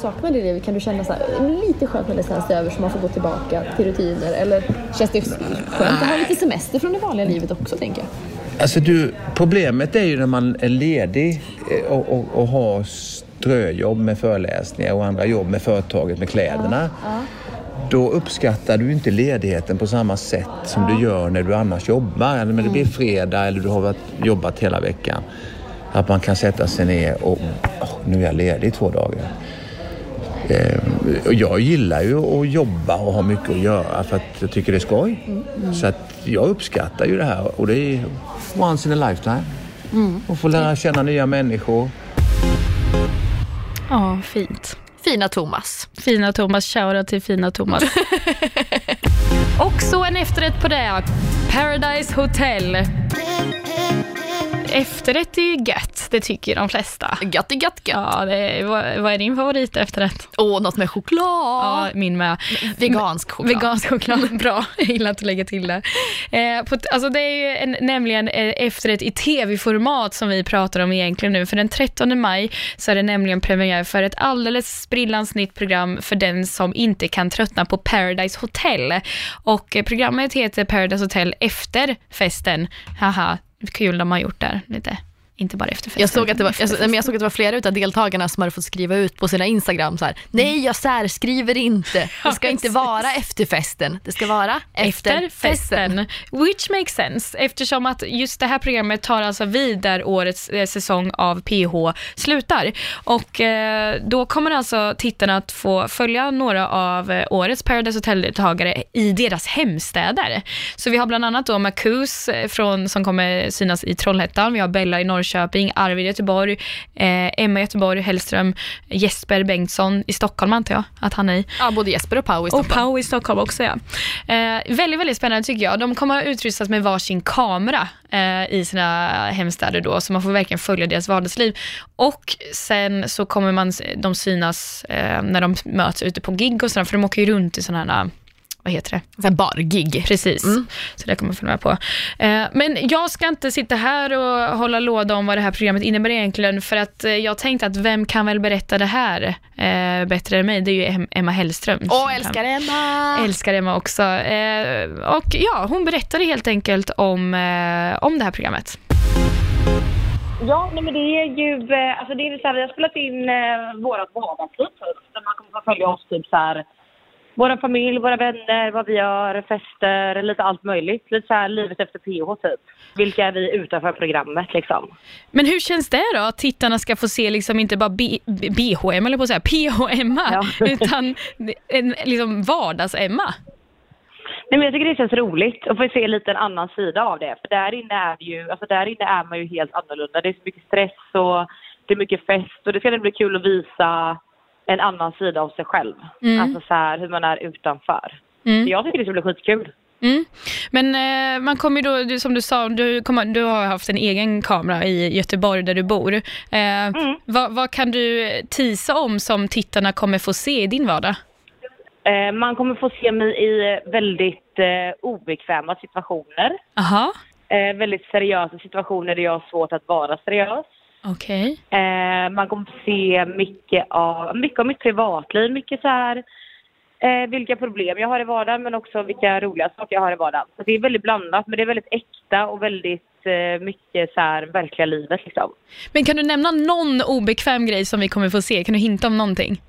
[SPEAKER 9] sakna det livet? Kan du känna så här, lite skönt när det känns över så man får gå tillbaka till rutiner? Eller känns det skönt att ha lite semester från det vanliga livet också, tänker jag?
[SPEAKER 7] Alltså du, problemet är ju när man är ledig eh, och, och, och har ströjobb med föreläsningar och andra jobb med företaget med kläderna. Då uppskattar du inte ledigheten på samma sätt som du gör när du annars jobbar. Men det blir fredag eller du har jobbat hela veckan. Att man kan sätta sig ner och "Åh, nu är jag ledig i två dagar. Eh, och jag gillar ju att jobba och ha mycket att göra för att jag tycker det är skoj. Så att jag uppskattar ju det här och det är once in a lifetime. Och få lära känna nya människor.
[SPEAKER 2] Ja, fint.
[SPEAKER 3] Fina Thomas.
[SPEAKER 2] Fina Thomas, shoutout till fina Thomas. [laughs] Och så en efterrätt på det. Paradise Hotel. Efterrätt är ju gött, det tycker ju de flesta.
[SPEAKER 3] Gött, gött, gött.
[SPEAKER 2] Ja, det är, vad, vad är din favorit efterrätt?
[SPEAKER 3] Åh, något med choklad.
[SPEAKER 2] Ja, min med.
[SPEAKER 3] Vegansk choklad.
[SPEAKER 2] Vegansk choklad, [laughs] bra. Jag gillar att lägga till det. Eh, på, alltså det är ju en, nämligen eh, efterrätt i tv-format som vi pratar om egentligen nu. För den 13 maj så är det nämligen premiär för ett alldeles sprillans nytt program för den som inte kan tröttna på Paradise Hotel. Och eh, programmet heter Paradise Hotel efter festen. Haha, kul de har gjort där lite. Inte bara efter festen.
[SPEAKER 3] Jag såg, att det var, jag,
[SPEAKER 2] festen.
[SPEAKER 3] men jag såg att det var flera utav deltagarna som hade fått skriva ut på sina Instagram så här, nej jag särskriver inte, [laughs] det ska inte vara efter festen, det ska vara efter,
[SPEAKER 2] efter festen. Which makes sense eftersom att just det här programmet tar alltså vid där årets eh, säsong av PH slutar. Och eh, då kommer alltså tittarna att få följa några av eh, årets Paradise Hotel-deltagare i deras hemstäder. Så vi har bland annat då Marcus eh, från, som kommer synas i Trollhättan, vi har Bella i Norrköping, Arvid i Göteborg, eh, Emma Göteborg, Hellström, Jesper Bengtsson i Stockholm antar jag att han är.
[SPEAKER 3] Ja, både Jesper och Pau i
[SPEAKER 2] Och
[SPEAKER 3] Stockholm.
[SPEAKER 2] Pau i Stockholm också ja. Eh, väldigt, väldigt spännande tycker jag. De kommer att utrustas med varsin kamera eh, i sina hemstäder då, så man får verkligen följa deras vardagsliv. Och sen så kommer man, de synas eh, när de möts ute på gig och sådär, för de åker ju runt i sådana här vad heter det?
[SPEAKER 3] Så här bargig.
[SPEAKER 2] Precis, så det kommer jag följa med på. Eh, men jag ska inte sitta här och hålla låda om vad det här programmet innebär egentligen, för att eh, jag tänkte att vem kan väl berätta det här eh, bättre än mig? Det är ju Em- Emma Hellström.
[SPEAKER 3] Åh,
[SPEAKER 2] kan-
[SPEAKER 3] älskar Emma!
[SPEAKER 2] Älskar Emma också. Och ja, hon berättade helt enkelt om, om det här programmet.
[SPEAKER 1] Ja, nej, men det är ju alltså det är så här, vi har spelat in eh, vårat vardagsliv där man kommer få följa oss typ så här vår familj, våra vänner, vad vi gör, fester, lite allt möjligt. Lite så här livet efter PH typ. Vilka är vi utanför programmet liksom.
[SPEAKER 2] Men hur känns det då att tittarna ska få se liksom inte bara B- B- BH-Emma, eller på att säga PH-Emma,
[SPEAKER 1] Ja. [laughs]
[SPEAKER 2] utan en liksom vardags-Emma?
[SPEAKER 1] Nej, men jag tycker det känns roligt att få se lite en annan sida av det. För där inne är ju, alltså där inne är man ju helt annorlunda. Det är så mycket stress och det är mycket fest och det ska bli kul att visa en annan sida av sig själv.
[SPEAKER 2] Mm.
[SPEAKER 1] Alltså så här hur man är utanför.
[SPEAKER 2] Mm.
[SPEAKER 1] Jag tycker det ska bli skitkul.
[SPEAKER 2] Mm. Men eh, man kommer ju då, som du sa, du, kommer, du har haft en egen kamera i Göteborg där du bor. Eh, vad, vad kan du tisa om som tittarna kommer få se i din vardag?
[SPEAKER 1] Eh, man kommer få se mig i väldigt eh, obekväma situationer.
[SPEAKER 2] Aha,
[SPEAKER 1] Eh, väldigt seriösa situationer där jag har svårt att vara seriös.
[SPEAKER 2] Okej.
[SPEAKER 1] Eh, man kommer få se mycket av, mycket av mitt privatliv, mycket så här eh, vilka problem jag har i vardagen men också vilka roliga saker jag har i vardagen. Så det är väldigt blandat men det är väldigt äkta och väldigt eh, mycket så här verkliga livet liksom.
[SPEAKER 2] Men kan du nämna någon obekväm grej som vi kommer få se? Kan du hinta om någonting?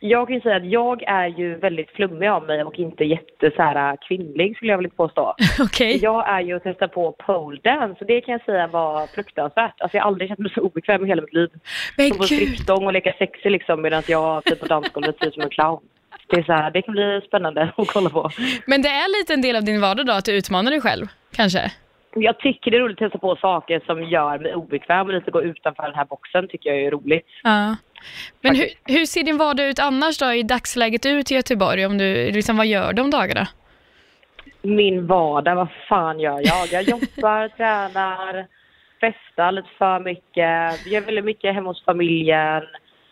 [SPEAKER 1] Jag kan ju säga att jag är ju väldigt flummig av mig och inte jätte så här kvinnlig skulle jag vilja påstå. [laughs]
[SPEAKER 2] Okej.
[SPEAKER 1] Jag är ju att testa på pole dance och det kan jag säga var fruktansvärt. Alltså jag har aldrig känt mig så obekväm i hela mitt liv.
[SPEAKER 2] Men
[SPEAKER 1] Stå på strippstång och leka sexig liksom medan jag typ på dansgolvet ser ut som en clown. Det är så här, det kan bli spännande att kolla på.
[SPEAKER 2] Men det är lite en del av din vardag då, att du utmanar dig själv, kanske?
[SPEAKER 1] Jag tycker det är roligt att testa på saker som gör mig obekväm och lite gå utanför den här boxen tycker jag är roligt.
[SPEAKER 2] Ja. Men hur, hur ser din vardag ut annars då i dagsläget ut i Göteborg? Om du, liksom, vad gör du om dagarna?
[SPEAKER 1] Min vardag, vad fan gör jag? Jag jobbar, [laughs] tränar, festar lite för mycket, gör väldigt mycket hemma hos familjen.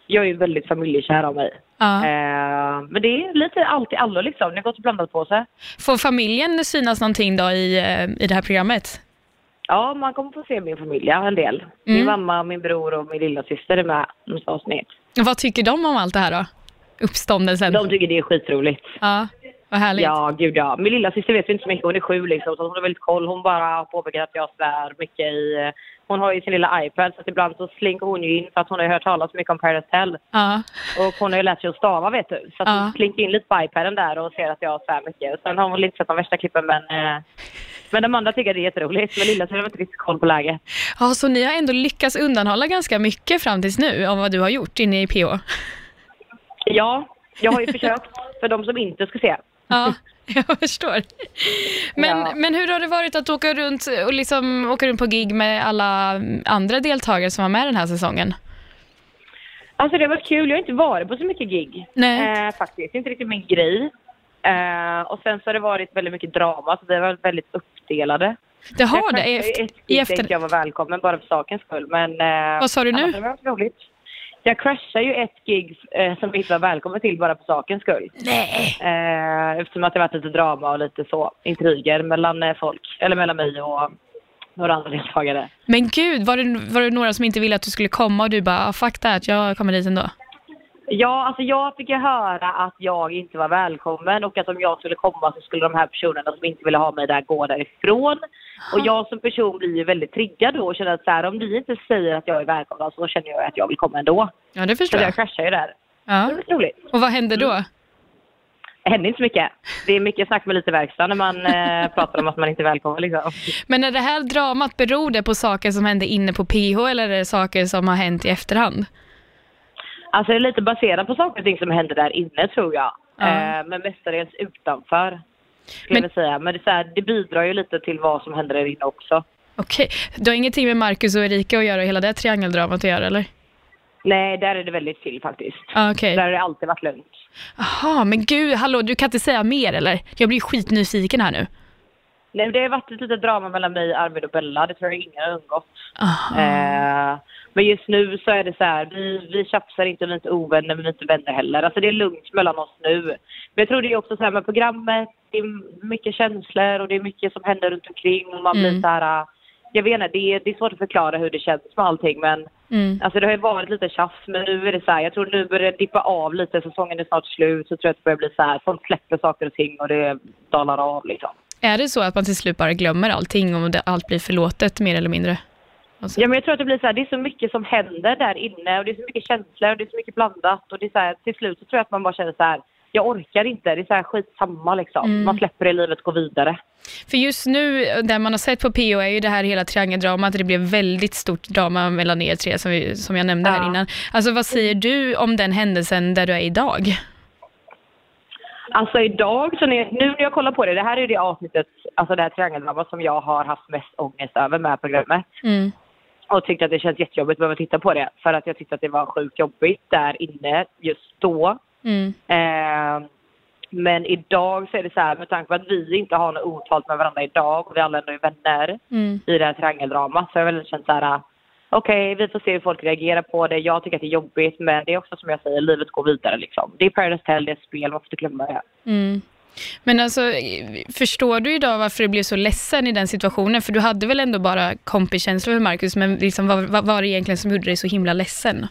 [SPEAKER 1] Jag är ju väldigt familjekär av mig.
[SPEAKER 2] Ja.
[SPEAKER 1] Eh, men det är lite allt i allo liksom. Det har gått blandat på sig.
[SPEAKER 2] Får familjen synas någonting då i, eh, i det här programmet?
[SPEAKER 1] Ja, man kommer få se min familj en del. Min
[SPEAKER 2] Mm.
[SPEAKER 1] mamma, min bror och min lilla syster är med i avsnitt.
[SPEAKER 2] Vad tycker de om allt det här då? Uppståndelsen?
[SPEAKER 1] De tycker det är skitroligt.
[SPEAKER 2] Ja, vad härligt.
[SPEAKER 1] Ja, gud ja. Min lilla syster vet inte så mycket. Hon är sju liksom, så hon har väldigt koll. Hon bara påpekar att jag svär mycket i... Hon har ju sin lilla iPad så ibland så slinker hon ju in för att hon har hört talas mycket om Paradise Hotel.
[SPEAKER 2] Ja.
[SPEAKER 1] Och hon har ju lärt sig att stava vet du. Så
[SPEAKER 2] Ja.
[SPEAKER 1] hon slinker in lite på iPaden där och ser att jag svär mycket. Sen har hon inte sett de värsta klippen men... Eh, men de andra tycker det är jätteroligt. Men lilla så har inte riktigt koll på läget.
[SPEAKER 2] ja, så ni har ändå lyckats undanhålla ganska mycket fram tills nu av vad du har gjort inne i PH?
[SPEAKER 1] Ja, jag har ju försökt för de som inte ska se.
[SPEAKER 2] Ja, [laughs] [laughs] jag förstår. Men,
[SPEAKER 1] Ja.
[SPEAKER 2] men hur har det varit att åka runt och liksom åka runt på gig med alla andra deltagare som var med den här säsongen?
[SPEAKER 1] Alltså det varit kul. Jag har inte varit på så mycket gig.
[SPEAKER 2] Nej.
[SPEAKER 1] Eh, faktiskt. Inte riktigt min grej. Eh, och sen så har det varit väldigt mycket drama så vi har varit väldigt uppdelade.
[SPEAKER 2] Det har det i, efter,
[SPEAKER 1] jag var välkommen bara för sakens skull. Men, eh,
[SPEAKER 2] Vad sa du nu?
[SPEAKER 1] det varit roligt. Jag crashade ju ett gig eh, som jag inte var välkommen till bara för sakens skull.
[SPEAKER 2] Nej!
[SPEAKER 1] Eh, eftersom att det varit lite drama och lite så intriger mellan eh, folk. Eller mellan mig och några andra deltagare.
[SPEAKER 2] Men gud, var det, var det några som inte ville att du skulle komma och du bara, ah, fuck that, jag kommer dit ändå?
[SPEAKER 1] Ja, alltså jag fick ju höra att jag inte var välkommen och att om jag skulle komma så skulle de här personerna som inte ville ha mig där gå därifrån. Och jag som person blir ju väldigt triggad då och känner att så här, om ni inte säger att jag är välkommen så känner jag att jag vill komma ändå.
[SPEAKER 2] Ja, det
[SPEAKER 1] Så
[SPEAKER 2] förstår
[SPEAKER 1] jag
[SPEAKER 2] jag.
[SPEAKER 1] kraschar ju där.
[SPEAKER 2] Ja.
[SPEAKER 1] Det var roligt.
[SPEAKER 2] Och vad hände då?
[SPEAKER 1] Det händer inte så mycket. Det är mycket snack med lite verkstad när man eh, [laughs] pratar om att man inte är välkommen liksom.
[SPEAKER 2] Men är det här dramat, beror det på saker som hände inne på PH eller är det saker som har hänt i efterhand?
[SPEAKER 1] Alltså det är lite baserat på saker och ting som händer där inne tror jag.
[SPEAKER 2] Ja.
[SPEAKER 1] Eh, men mestadels utanför. Skulle
[SPEAKER 2] Men-
[SPEAKER 1] jag säga. Men det, så här, det bidrar ju lite till vad som händer där inne också.
[SPEAKER 2] Okej, du har ingenting med Marcus och Erika att göra, hela det triangeldramat att göra eller?
[SPEAKER 1] Nej, där är det väldigt chill faktiskt.
[SPEAKER 2] Ah, Okej.
[SPEAKER 1] Där har det alltid varit lugnt.
[SPEAKER 2] Jaha, men gud, hallå, du kan inte säga mer eller? Jag blir skitnyfiken här nu.
[SPEAKER 1] Nej, det har varit ett litet drama mellan mig, Arvid och Bella. Det tror jag ingen har undgått. Eh, men just nu så är det så här, vi, vi tjafsar inte, vi är inte ovänner, men vi är inte vänner heller. Alltså det är lugnt mellan oss nu. Men jag tror det är också så här med programmet, det är mycket känslor och det är mycket som händer runt omkring och man blir
[SPEAKER 2] Mm.
[SPEAKER 1] så här, eh, jag vet inte, det är, det är svårt att förklara hur det känns med allting men
[SPEAKER 2] Mm.
[SPEAKER 1] Alltså det har ju varit lite tjafs men nu är det så här, jag tror nu börjar det dippa av lite, säsongen är snart slut så tror jag att det börjar bli så här, folk släpper saker och ting och det dalar av liksom.
[SPEAKER 2] Är det så att man till slut bara glömmer allting och det, allt blir förlåtet mer eller mindre? Alltså.
[SPEAKER 1] Ja men jag tror att det blir så här, det är så mycket som händer där inne och det är så mycket känslor och det är så mycket blandat och det är så här, till slut så tror jag att man bara känner så här, jag orkar inte, det är så här skitsamma liksom.
[SPEAKER 2] Mm.
[SPEAKER 1] Man släpper det livet gå vidare.
[SPEAKER 2] För just nu, det man har sett på PO är ju det här hela triangeldramat, det blev väldigt stort drama mellan er tre som, vi, som jag nämnde här
[SPEAKER 1] Ja.
[SPEAKER 2] innan. Alltså vad säger du om den händelsen där du är idag?
[SPEAKER 1] Alltså idag, så när, nu när jag kollar på det, det här är det avsnittet, alltså det här triangeldramat som jag har haft mest ångest över med programmet.
[SPEAKER 2] Mm.
[SPEAKER 1] Och tyckte att det känns jättejobbigt att behöva titta på det. För att jag tyckte att det var sjukt jobbigt där inne just då.
[SPEAKER 2] Mm.
[SPEAKER 1] Eh, men idag så är det så här med tanke på att vi inte har något otalt med varandra idag och vi alla ändå är vänner
[SPEAKER 2] Mm.
[SPEAKER 1] i det här triangeldramat så har jag väl känt så här okej vi får se hur folk reagerar på det. Jag tycker att det är jobbigt men det är också som jag säger, livet går vidare liksom. Det är Paradise Hotel, det är spel, man får inte glömma det.
[SPEAKER 2] Mm. Men alltså, förstår du idag varför du blev så ledsen i den situationen? För du hade väl ändå bara kompiskänslor för Marcus, men liksom, vad, vad var det egentligen som gjorde dig så himla ledsen?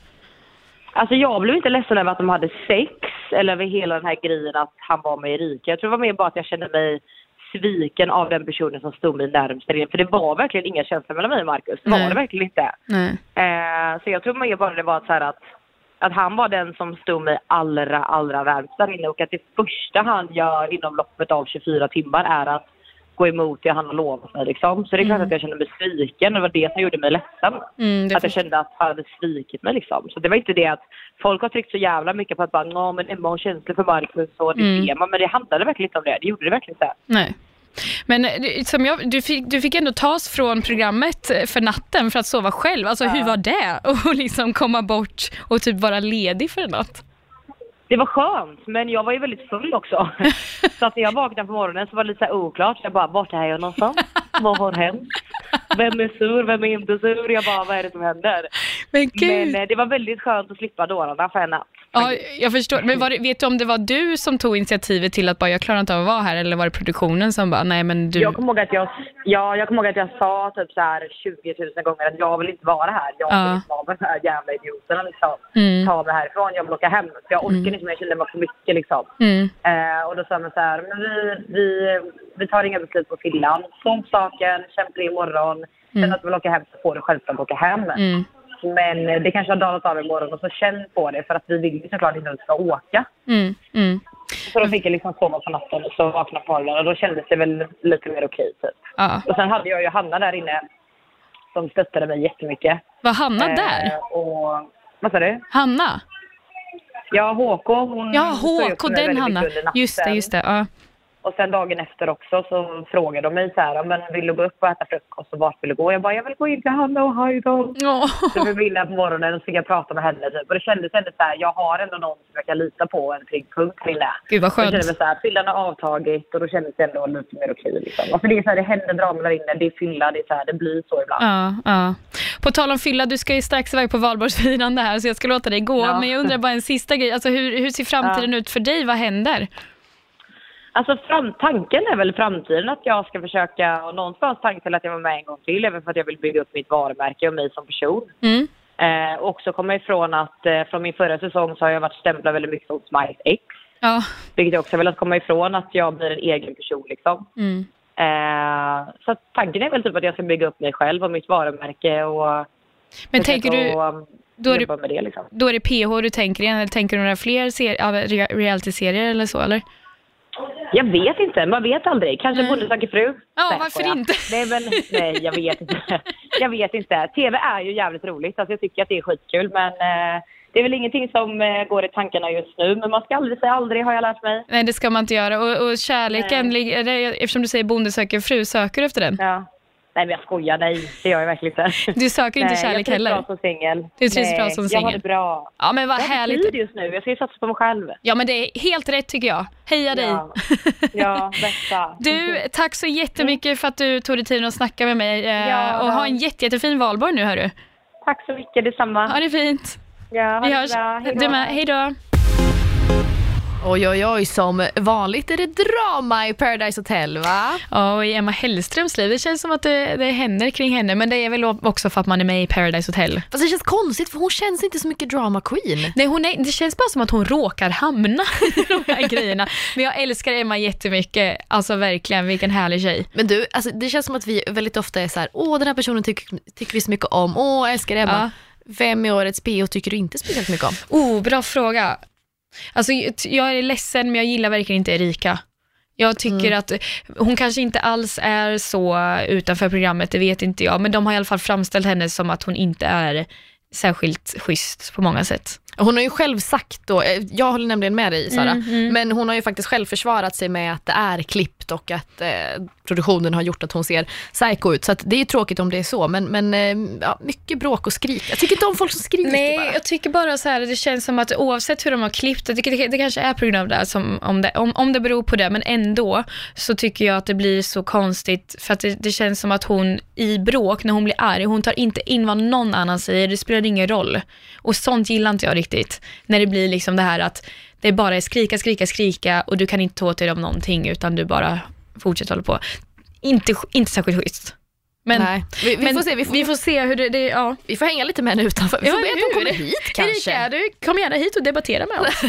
[SPEAKER 1] Alltså jag blev inte ledsen över att de hade sex eller över hela den här grejen att han var med Erika. Jag tror det var mer bara att jag kände mig sviken av den personen som stod mig närmst. För det var verkligen inga känslor mellan mig och Marcus. Det var
[SPEAKER 2] Nej.
[SPEAKER 1] det verkligen inte. Eh, så jag tror mer bara det var så att, att han var den som stod mig allra, allra närmst där inne och att det första han gör inom loppet av 24 timmar är att gå emot det han har lovat mig liksom. Så det är klart
[SPEAKER 2] Mm.
[SPEAKER 1] att jag kände mig sviken. Det var det som gjorde mig ledsen.
[SPEAKER 2] Mm,
[SPEAKER 1] Att jag kände att han hade svikit mig liksom. Så det var inte det att folk har tryckt så jävla mycket på att bara, "Nå, men Emma har känslor för Marcus och det
[SPEAKER 2] Mm.
[SPEAKER 1] ser man. Men det handlade verkligen inte om det. Det gjorde det verkligen inte.
[SPEAKER 2] Nej. Men eh, som jag, du, fick, du fick ändå tas från programmet eh, för natten för att sova själv. Alltså hur var det? [laughs] att liksom komma bort och typ vara ledig för en natt?
[SPEAKER 1] Det var skönt, men jag var ju väldigt full också. [laughs] så att när jag vaknade på morgonen så var det lite så oklart. Jag bara, vart är jag någonstans? Vad har hänt? Vem är sur? Vem är inte sur? Jag bara, vad är det som händer?
[SPEAKER 2] Men.
[SPEAKER 1] Men eh, det var väldigt skönt att slippa dårarna för en natt.
[SPEAKER 2] Ja, jag förstår. Men var vet du om det var du som tog initiativet till att bara, jag klarar inte av att vara här, eller var det produktionen som bara, nej men du...
[SPEAKER 1] Jag kommer ihåg att jag, ja, jag, kommer ihåg att jag sa typ så här 20 000 gånger att jag vill inte vara här. Jag vill
[SPEAKER 2] Ja.
[SPEAKER 1] inte vara med de här jävla idioterna liksom.
[SPEAKER 2] Mm.
[SPEAKER 1] Ta mig härifrån, jag vill åka hem. Så jag orkar inte, men jag kände mig för mycket liksom.
[SPEAKER 2] Mm.
[SPEAKER 1] Eh, och då sa man så här, men vi, vi, vi tar inga beslut på fyllan. På saken, kämpa imorgon. Sen att du vill åka hem så får du självklart åka hem.
[SPEAKER 2] Mm.
[SPEAKER 1] Men det kanske har dalat av imorgon och så känn på det för att vi vill ju såklart inte att du ska åka.
[SPEAKER 2] Mm. Mm.
[SPEAKER 1] Så då fick jag liksom sova på natten och så vakna på morgonen och då kändes det väl lite mer okej typ.
[SPEAKER 2] Ja.
[SPEAKER 1] Och sen hade jag ju Hanna där inne som stöttade mig jättemycket.
[SPEAKER 2] Var Hanna
[SPEAKER 1] Eh,
[SPEAKER 2] där?
[SPEAKER 1] Och, vad sa du?
[SPEAKER 2] Hanna?
[SPEAKER 1] Ja, HK. Hon
[SPEAKER 2] Ja, HK, den Hanna. Just det, just det. Ja.
[SPEAKER 1] Och sen dagen efter också så frågade de mig så här, men vill du gå upp och äta frukost och vart vill du gå? Jag bara, jag vill gå in till Hanna och Hajdar.
[SPEAKER 2] Åh.
[SPEAKER 1] Så vi ville på morgonen och så fick jag prata med henne typ. Och det kändes ändå så här, jag har ändå någon som jag kan lita på och en trygg punkt här inne.
[SPEAKER 2] Gud vad
[SPEAKER 1] Jag kände
[SPEAKER 2] skönt.
[SPEAKER 1] så här, fyllan har avtagit och då kändes det ändå lite mer okej liksom. Och för det är så här, det händer drama där inne, det är fylla, det är så här, det blir så ibland.
[SPEAKER 2] Ja, ja. På tal om fylla, du ska ju strax iväg på valborgsfirande här, så jag ska låta dig gå.
[SPEAKER 1] Ja.
[SPEAKER 2] Men jag undrar bara en sista grej. Alltså, hur, hur ser framtiden ut för dig? Vad händer?
[SPEAKER 1] Alltså fram, tanken är väl framtiden att jag ska försöka, och någonstans tanken att jag var med en gång till, även för att jag vill bygga upp mitt varumärke och mig som person.
[SPEAKER 2] Mm.
[SPEAKER 1] Eh, och också komma ifrån att eh, från min förra säsong så har jag varit stämplad väldigt mycket som Smiles X.
[SPEAKER 2] Ja.
[SPEAKER 1] Vilket jag också velat komma ifrån att jag blir en egen person liksom.
[SPEAKER 2] Mm.
[SPEAKER 1] Eh, så tanken är väl typ att jag ska bygga upp mig själv och mitt varumärke och
[SPEAKER 2] Men tänker du,
[SPEAKER 1] och,
[SPEAKER 2] då är det-
[SPEAKER 1] det liksom.
[SPEAKER 2] då är det PH du tänker igen, eller tänker du några fler reality-serier eller så, eller?
[SPEAKER 1] Jag vet inte, man vet aldrig. Kanske Bonde söker fru?
[SPEAKER 2] Ja,
[SPEAKER 1] Nej,
[SPEAKER 2] varför
[SPEAKER 1] skojar.
[SPEAKER 2] inte?
[SPEAKER 1] Nej, men, nej, jag vet inte. Jag vet inte. TV är ju jävligt roligt. Alltså, jag tycker att det är skitkul, men eh, det är väl ingenting som eh, går i tankarna just nu. Men man ska aldrig säga aldrig, har jag lärt mig.
[SPEAKER 2] Nej, det ska man inte göra. Och, och kärleken, lig- eftersom du säger bonde söker fru, söker du efter den?
[SPEAKER 1] Ja. Nej, men jag skojar. Nej, det gör jag verkligen inte.
[SPEAKER 2] Du söker inte
[SPEAKER 1] nej,
[SPEAKER 2] kärlek
[SPEAKER 1] jag trivs
[SPEAKER 2] heller?
[SPEAKER 1] bra som singel.
[SPEAKER 2] Du trivs
[SPEAKER 1] Nej,
[SPEAKER 2] bra som
[SPEAKER 1] Jag har
[SPEAKER 2] singel?
[SPEAKER 1] det bra.
[SPEAKER 2] Ja, men vad
[SPEAKER 1] jag har
[SPEAKER 2] härligt.
[SPEAKER 1] tid just nu. Jag ska ju satsa på mig själv.
[SPEAKER 2] Ja, men det är helt rätt tycker jag. Heja dig!
[SPEAKER 1] Ja, ja [laughs] bästa.
[SPEAKER 2] Du, tack så jättemycket för att du tog dig tiden att snacka med mig. eh,
[SPEAKER 1] Ja,
[SPEAKER 2] och ha en jätte, jättefin valborg nu, hörru.
[SPEAKER 1] Tack så mycket, detsamma.
[SPEAKER 2] Ha det fint.
[SPEAKER 1] Ja, ha
[SPEAKER 2] Vi
[SPEAKER 1] det
[SPEAKER 2] hörs.
[SPEAKER 1] bra.
[SPEAKER 2] Du med. Hej då.
[SPEAKER 3] Oj, oj, oj, som vanligt är det drama i Paradise Hotel, va?
[SPEAKER 2] Ja, och i Emma Hellströms liv, det känns som att det, det händer kring henne, men det är väl också för att man är med i Paradise Hotel.
[SPEAKER 3] Fast det känns konstigt för hon känns inte så mycket drama queen.
[SPEAKER 2] Nej, hon är, det känns bara som att hon råkar hamna [laughs] i de här [laughs] grejerna. Men jag älskar Emma jättemycket, alltså verkligen, vilken härlig tjej.
[SPEAKER 3] Men du, alltså, det känns som att vi väldigt ofta är så här, åh den här personen tycker, tycker vi så mycket om, åh jag älskar Emma. Vem i årets PO tycker du inte speciellt mycket om?
[SPEAKER 2] Oh, bra fråga. Alltså, jag är ledsen, men jag gillar verkligen inte Erika. Jag tycker att hon kanske inte alls är så utanför programmet, det vet inte jag, men de har i alla fall framställt henne som att hon inte är särskilt schysst på många sätt.
[SPEAKER 3] Hon har ju själv sagt då, eh, jag håller nämligen med dig Sara,
[SPEAKER 2] Mm, mm.
[SPEAKER 3] men hon har ju faktiskt själv försvarat sig med att det är klippt och att eh, produktionen har gjort att hon ser psycho ut. Så det är tråkigt om det är så, men, men eh, ja, mycket bråk och skrik. Jag tycker inte om folk som skriker
[SPEAKER 2] Nej,
[SPEAKER 3] bara.
[SPEAKER 2] jag tycker bara så här, det känns som att oavsett hur de har klippt det, det, det kanske är på grund av det, som, om, det om, om det beror på det, men ändå så tycker jag att det blir så konstigt, för att det, det känns som att hon i bråk, när hon blir arg, hon tar inte in vad någon annan säger, det spelar ingen roll. Och sånt gillar inte jag riktigt, när det blir liksom det här att det bara är skrika, skrika, skrika och du kan inte ta åt dig om någonting, utan du bara fortsätter hålla på. Inte, inte särskilt schysst. Men,
[SPEAKER 3] Nej. Vi, vi
[SPEAKER 2] men
[SPEAKER 3] får se, vi får,
[SPEAKER 2] vi får se hur det, det ja.
[SPEAKER 3] vi får hänga lite med henne utanför. Vi får be att hon kommer hit kanske.
[SPEAKER 2] Erika, du kom gärna hit och debattera med oss.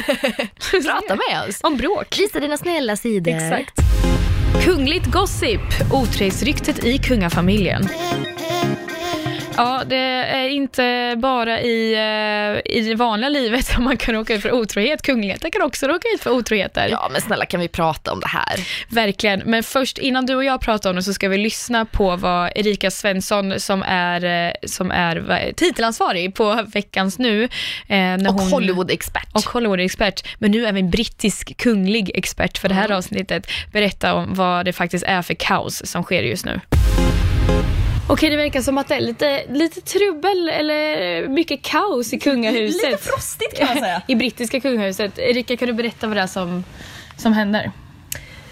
[SPEAKER 2] [laughs]
[SPEAKER 3] Prata med oss.
[SPEAKER 2] Om bråk.
[SPEAKER 3] Visa dina snälla sidor.
[SPEAKER 2] Exakt. Kungligt gossip, otrohetsryktet i kungafamiljen. Ja, det är inte bara i, eh, i det vanliga livet som man kan råka ut för otrohet. Kungligheter kan också råka ut för otroheter.
[SPEAKER 3] Ja, men snälla kan vi prata om det här?
[SPEAKER 2] Verkligen, men först innan du och jag pratar om det så ska vi lyssna på vad Erika Svensson som är, eh, som är titelansvarig på Veckans Nu. Eh, när
[SPEAKER 3] Och
[SPEAKER 2] hon-
[SPEAKER 3] Hollywood-expert.
[SPEAKER 2] Och Hollywood-expert, men nu även brittisk kunglig expert för det här avsnittet, berätta om vad det faktiskt är för kaos som sker just nu. Okej, det verkar som att det är lite, lite trubbel eller mycket kaos i kungahuset.
[SPEAKER 10] Lite frostigt kan man säga. [laughs]
[SPEAKER 2] I brittiska kungahuset. Erika, kan du berätta vad det är som, som händer?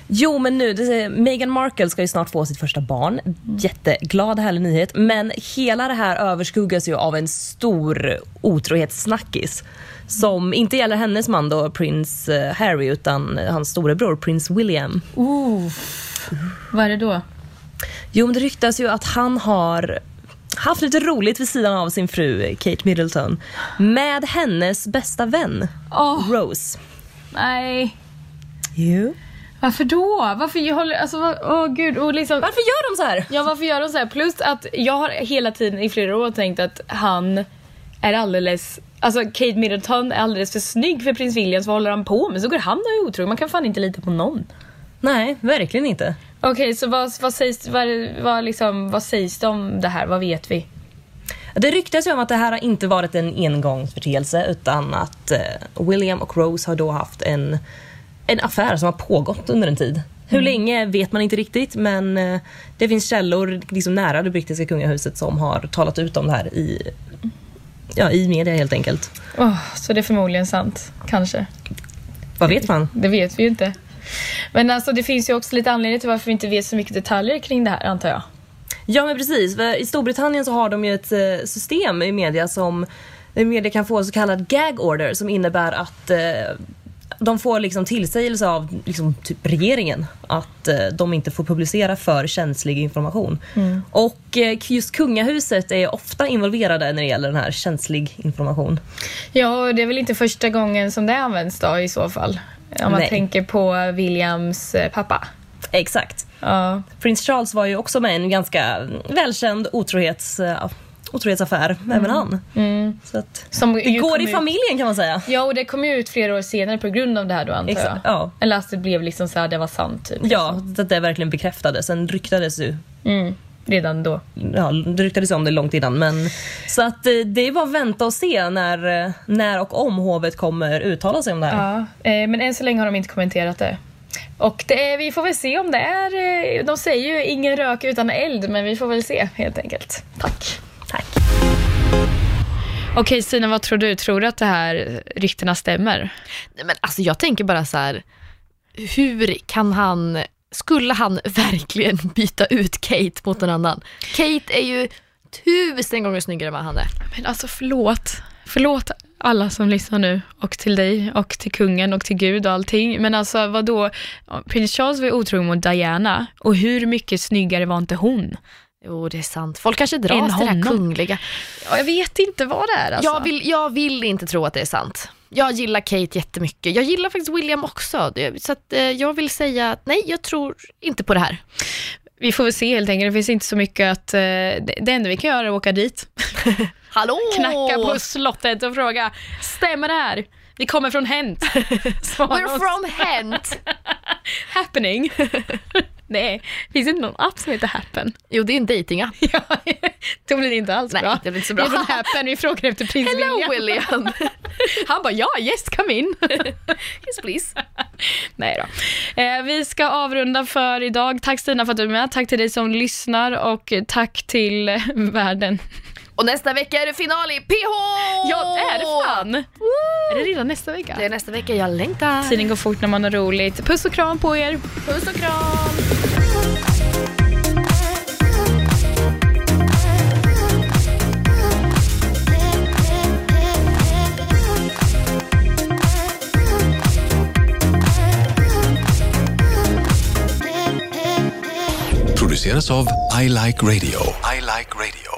[SPEAKER 10] Jo, men nu, det, Meghan Markle ska ju snart få sitt första barn. Jätteglad, härlig nyhet. Men hela det här överskuggas ju av en stor otrohetssnackis. Som inte gäller hennes man då, prins eh, Harry, utan hans storebror, prins William.
[SPEAKER 2] Vad är det då?
[SPEAKER 10] Jo, men det ryktas ju att han har haft lite roligt vid sidan av sin fru Kate Middleton med hennes bästa vän Rose.
[SPEAKER 2] Nej.
[SPEAKER 10] Jo.
[SPEAKER 2] Varför då? Varför håller, alltså, vad- åh gud. Och liksom,
[SPEAKER 10] Varför gör de så här?
[SPEAKER 2] Ja, varför gör de så här? Plus att jag har hela tiden i flera år tänkt att han är alldeles, alltså Kate Middleton är alldeles för snygg för prins William, så vad håller han på med? Så går han och är otrogen, man kan fan inte lita på någon.
[SPEAKER 10] Nej, verkligen inte.
[SPEAKER 2] Okej, så vad, vad, sägs, vad, vad, liksom, vad sägs det om det här? Vad vet vi?
[SPEAKER 10] Det ryktas ju om att det här har inte varit en engångsförteelse utan att eh, William och Rose har då haft en, en affär som har pågått under en tid. Hur länge vet man inte riktigt men eh, det finns källor liksom nära det brittiska kungahuset som har talat ut om det här i, ja, i media helt enkelt.
[SPEAKER 2] Åh, så det är förmodligen sant, kanske.
[SPEAKER 10] Vad vet man?
[SPEAKER 2] Det vet vi ju inte. Men alltså det finns ju också lite anledning till varför vi inte vet så mycket detaljer kring det här, antar jag.
[SPEAKER 10] Ja men precis, för i Storbritannien så har de ju ett eh, system i media som media kan få en så kallad gag order som innebär att eh, de får liksom tillsägelse av liksom, typ regeringen att eh, de inte får publicera för känslig information. Och eh, just kungahuset är ofta involverade när det gäller den här känslig information.
[SPEAKER 2] Ja, det är väl inte första gången som det används då i så fall. Om man
[SPEAKER 10] Nej.
[SPEAKER 2] tänker på Williams eh, pappa.
[SPEAKER 10] Exakt.
[SPEAKER 2] Ja.
[SPEAKER 10] Prins Charles var ju också med i en ganska välkänd otrohets, otrohetsaffär, även han. Så att,
[SPEAKER 2] Som
[SPEAKER 10] det går i
[SPEAKER 2] ut-
[SPEAKER 10] familjen kan man säga.
[SPEAKER 2] Ja, och det kom ju ut flera år senare på grund av det här då antar
[SPEAKER 10] Exakt,
[SPEAKER 2] jag.
[SPEAKER 10] ja.
[SPEAKER 2] Eller att det blev liksom så här, det var sant typ.
[SPEAKER 10] Ja, så att det verkligen bekräftades. Sen ryktades ju
[SPEAKER 2] Mm, redan då.
[SPEAKER 10] Ja, det ryktades om det långt innan. Men, så att eh, det är bara att vänta och se när, eh, när och om hovet kommer uttala sig om det här.
[SPEAKER 2] Ja, eh, men än så länge har de inte kommenterat det. Och det är, vi får väl se om det är... De säger ju ingen rök utan eld, men vi får väl se helt enkelt. Tack.
[SPEAKER 10] Tack.
[SPEAKER 2] Okej Stina, vad tror du? Tror du att det här ryktena stämmer?
[SPEAKER 3] Nej, men alltså jag tänker bara så här, hur kan han, skulle han [laughs] verkligen byta ut Kate mot någon annan? Kate är ju tusen gånger snyggare än vad han är.
[SPEAKER 2] Men alltså förlåt. Förlåt alla som lyssnar nu och till dig och till kungen och till Gud och allting. Men alltså vadå? Prins Charles var ju otrogen mot Diana och hur mycket snyggare var inte hon?
[SPEAKER 3] Jo, det är sant. Folk kanske
[SPEAKER 2] Än
[SPEAKER 3] dras till det här kungliga.
[SPEAKER 2] Ja, Jag vet inte vad det är alltså.
[SPEAKER 3] Jag, vill, jag vill inte tro att det är sant. Jag gillar Kate jättemycket. Jag gillar faktiskt William också. Så att, eh, jag vill säga att nej, jag tror inte på det här.
[SPEAKER 2] Vi får väl se helt enkelt. Det finns inte så mycket att... eh, Det, enda vi kan göra är att åka dit. [laughs]
[SPEAKER 3] Hallå!
[SPEAKER 2] Knacka på slottet och fråga, stämmer det här? Vi kommer från Hent. [laughs]
[SPEAKER 3] We're from Hent. [laughs]
[SPEAKER 2] Happening. Nej, finns det inte någon app som heter Happen?
[SPEAKER 3] Jo, det är en datingapp. [laughs]
[SPEAKER 2] Ja, då blir det inte alls
[SPEAKER 3] Nej,
[SPEAKER 2] bra.
[SPEAKER 3] det blir inte så
[SPEAKER 2] Vi är
[SPEAKER 3] bra.
[SPEAKER 2] från Happen, vi frågar efter prins
[SPEAKER 3] Hello
[SPEAKER 2] William.
[SPEAKER 3] William. [laughs]
[SPEAKER 2] Han bara, ja, yes, come in. [laughs]
[SPEAKER 3] yes please.
[SPEAKER 2] Nej då. Eh, vi ska avrunda för idag. Tack Stina för att du är med. Tack till dig som lyssnar och tack till världen.
[SPEAKER 3] Och nästa vecka är det final i PH!
[SPEAKER 2] Ja, det är det fan. Är det redan nästa vecka?
[SPEAKER 3] Det är nästa vecka, jag längtar.
[SPEAKER 2] Tiden går fort när man har roligt. Puss och kram på er.
[SPEAKER 3] Puss och kram!
[SPEAKER 11] produceras av I Like Radio. I like radio.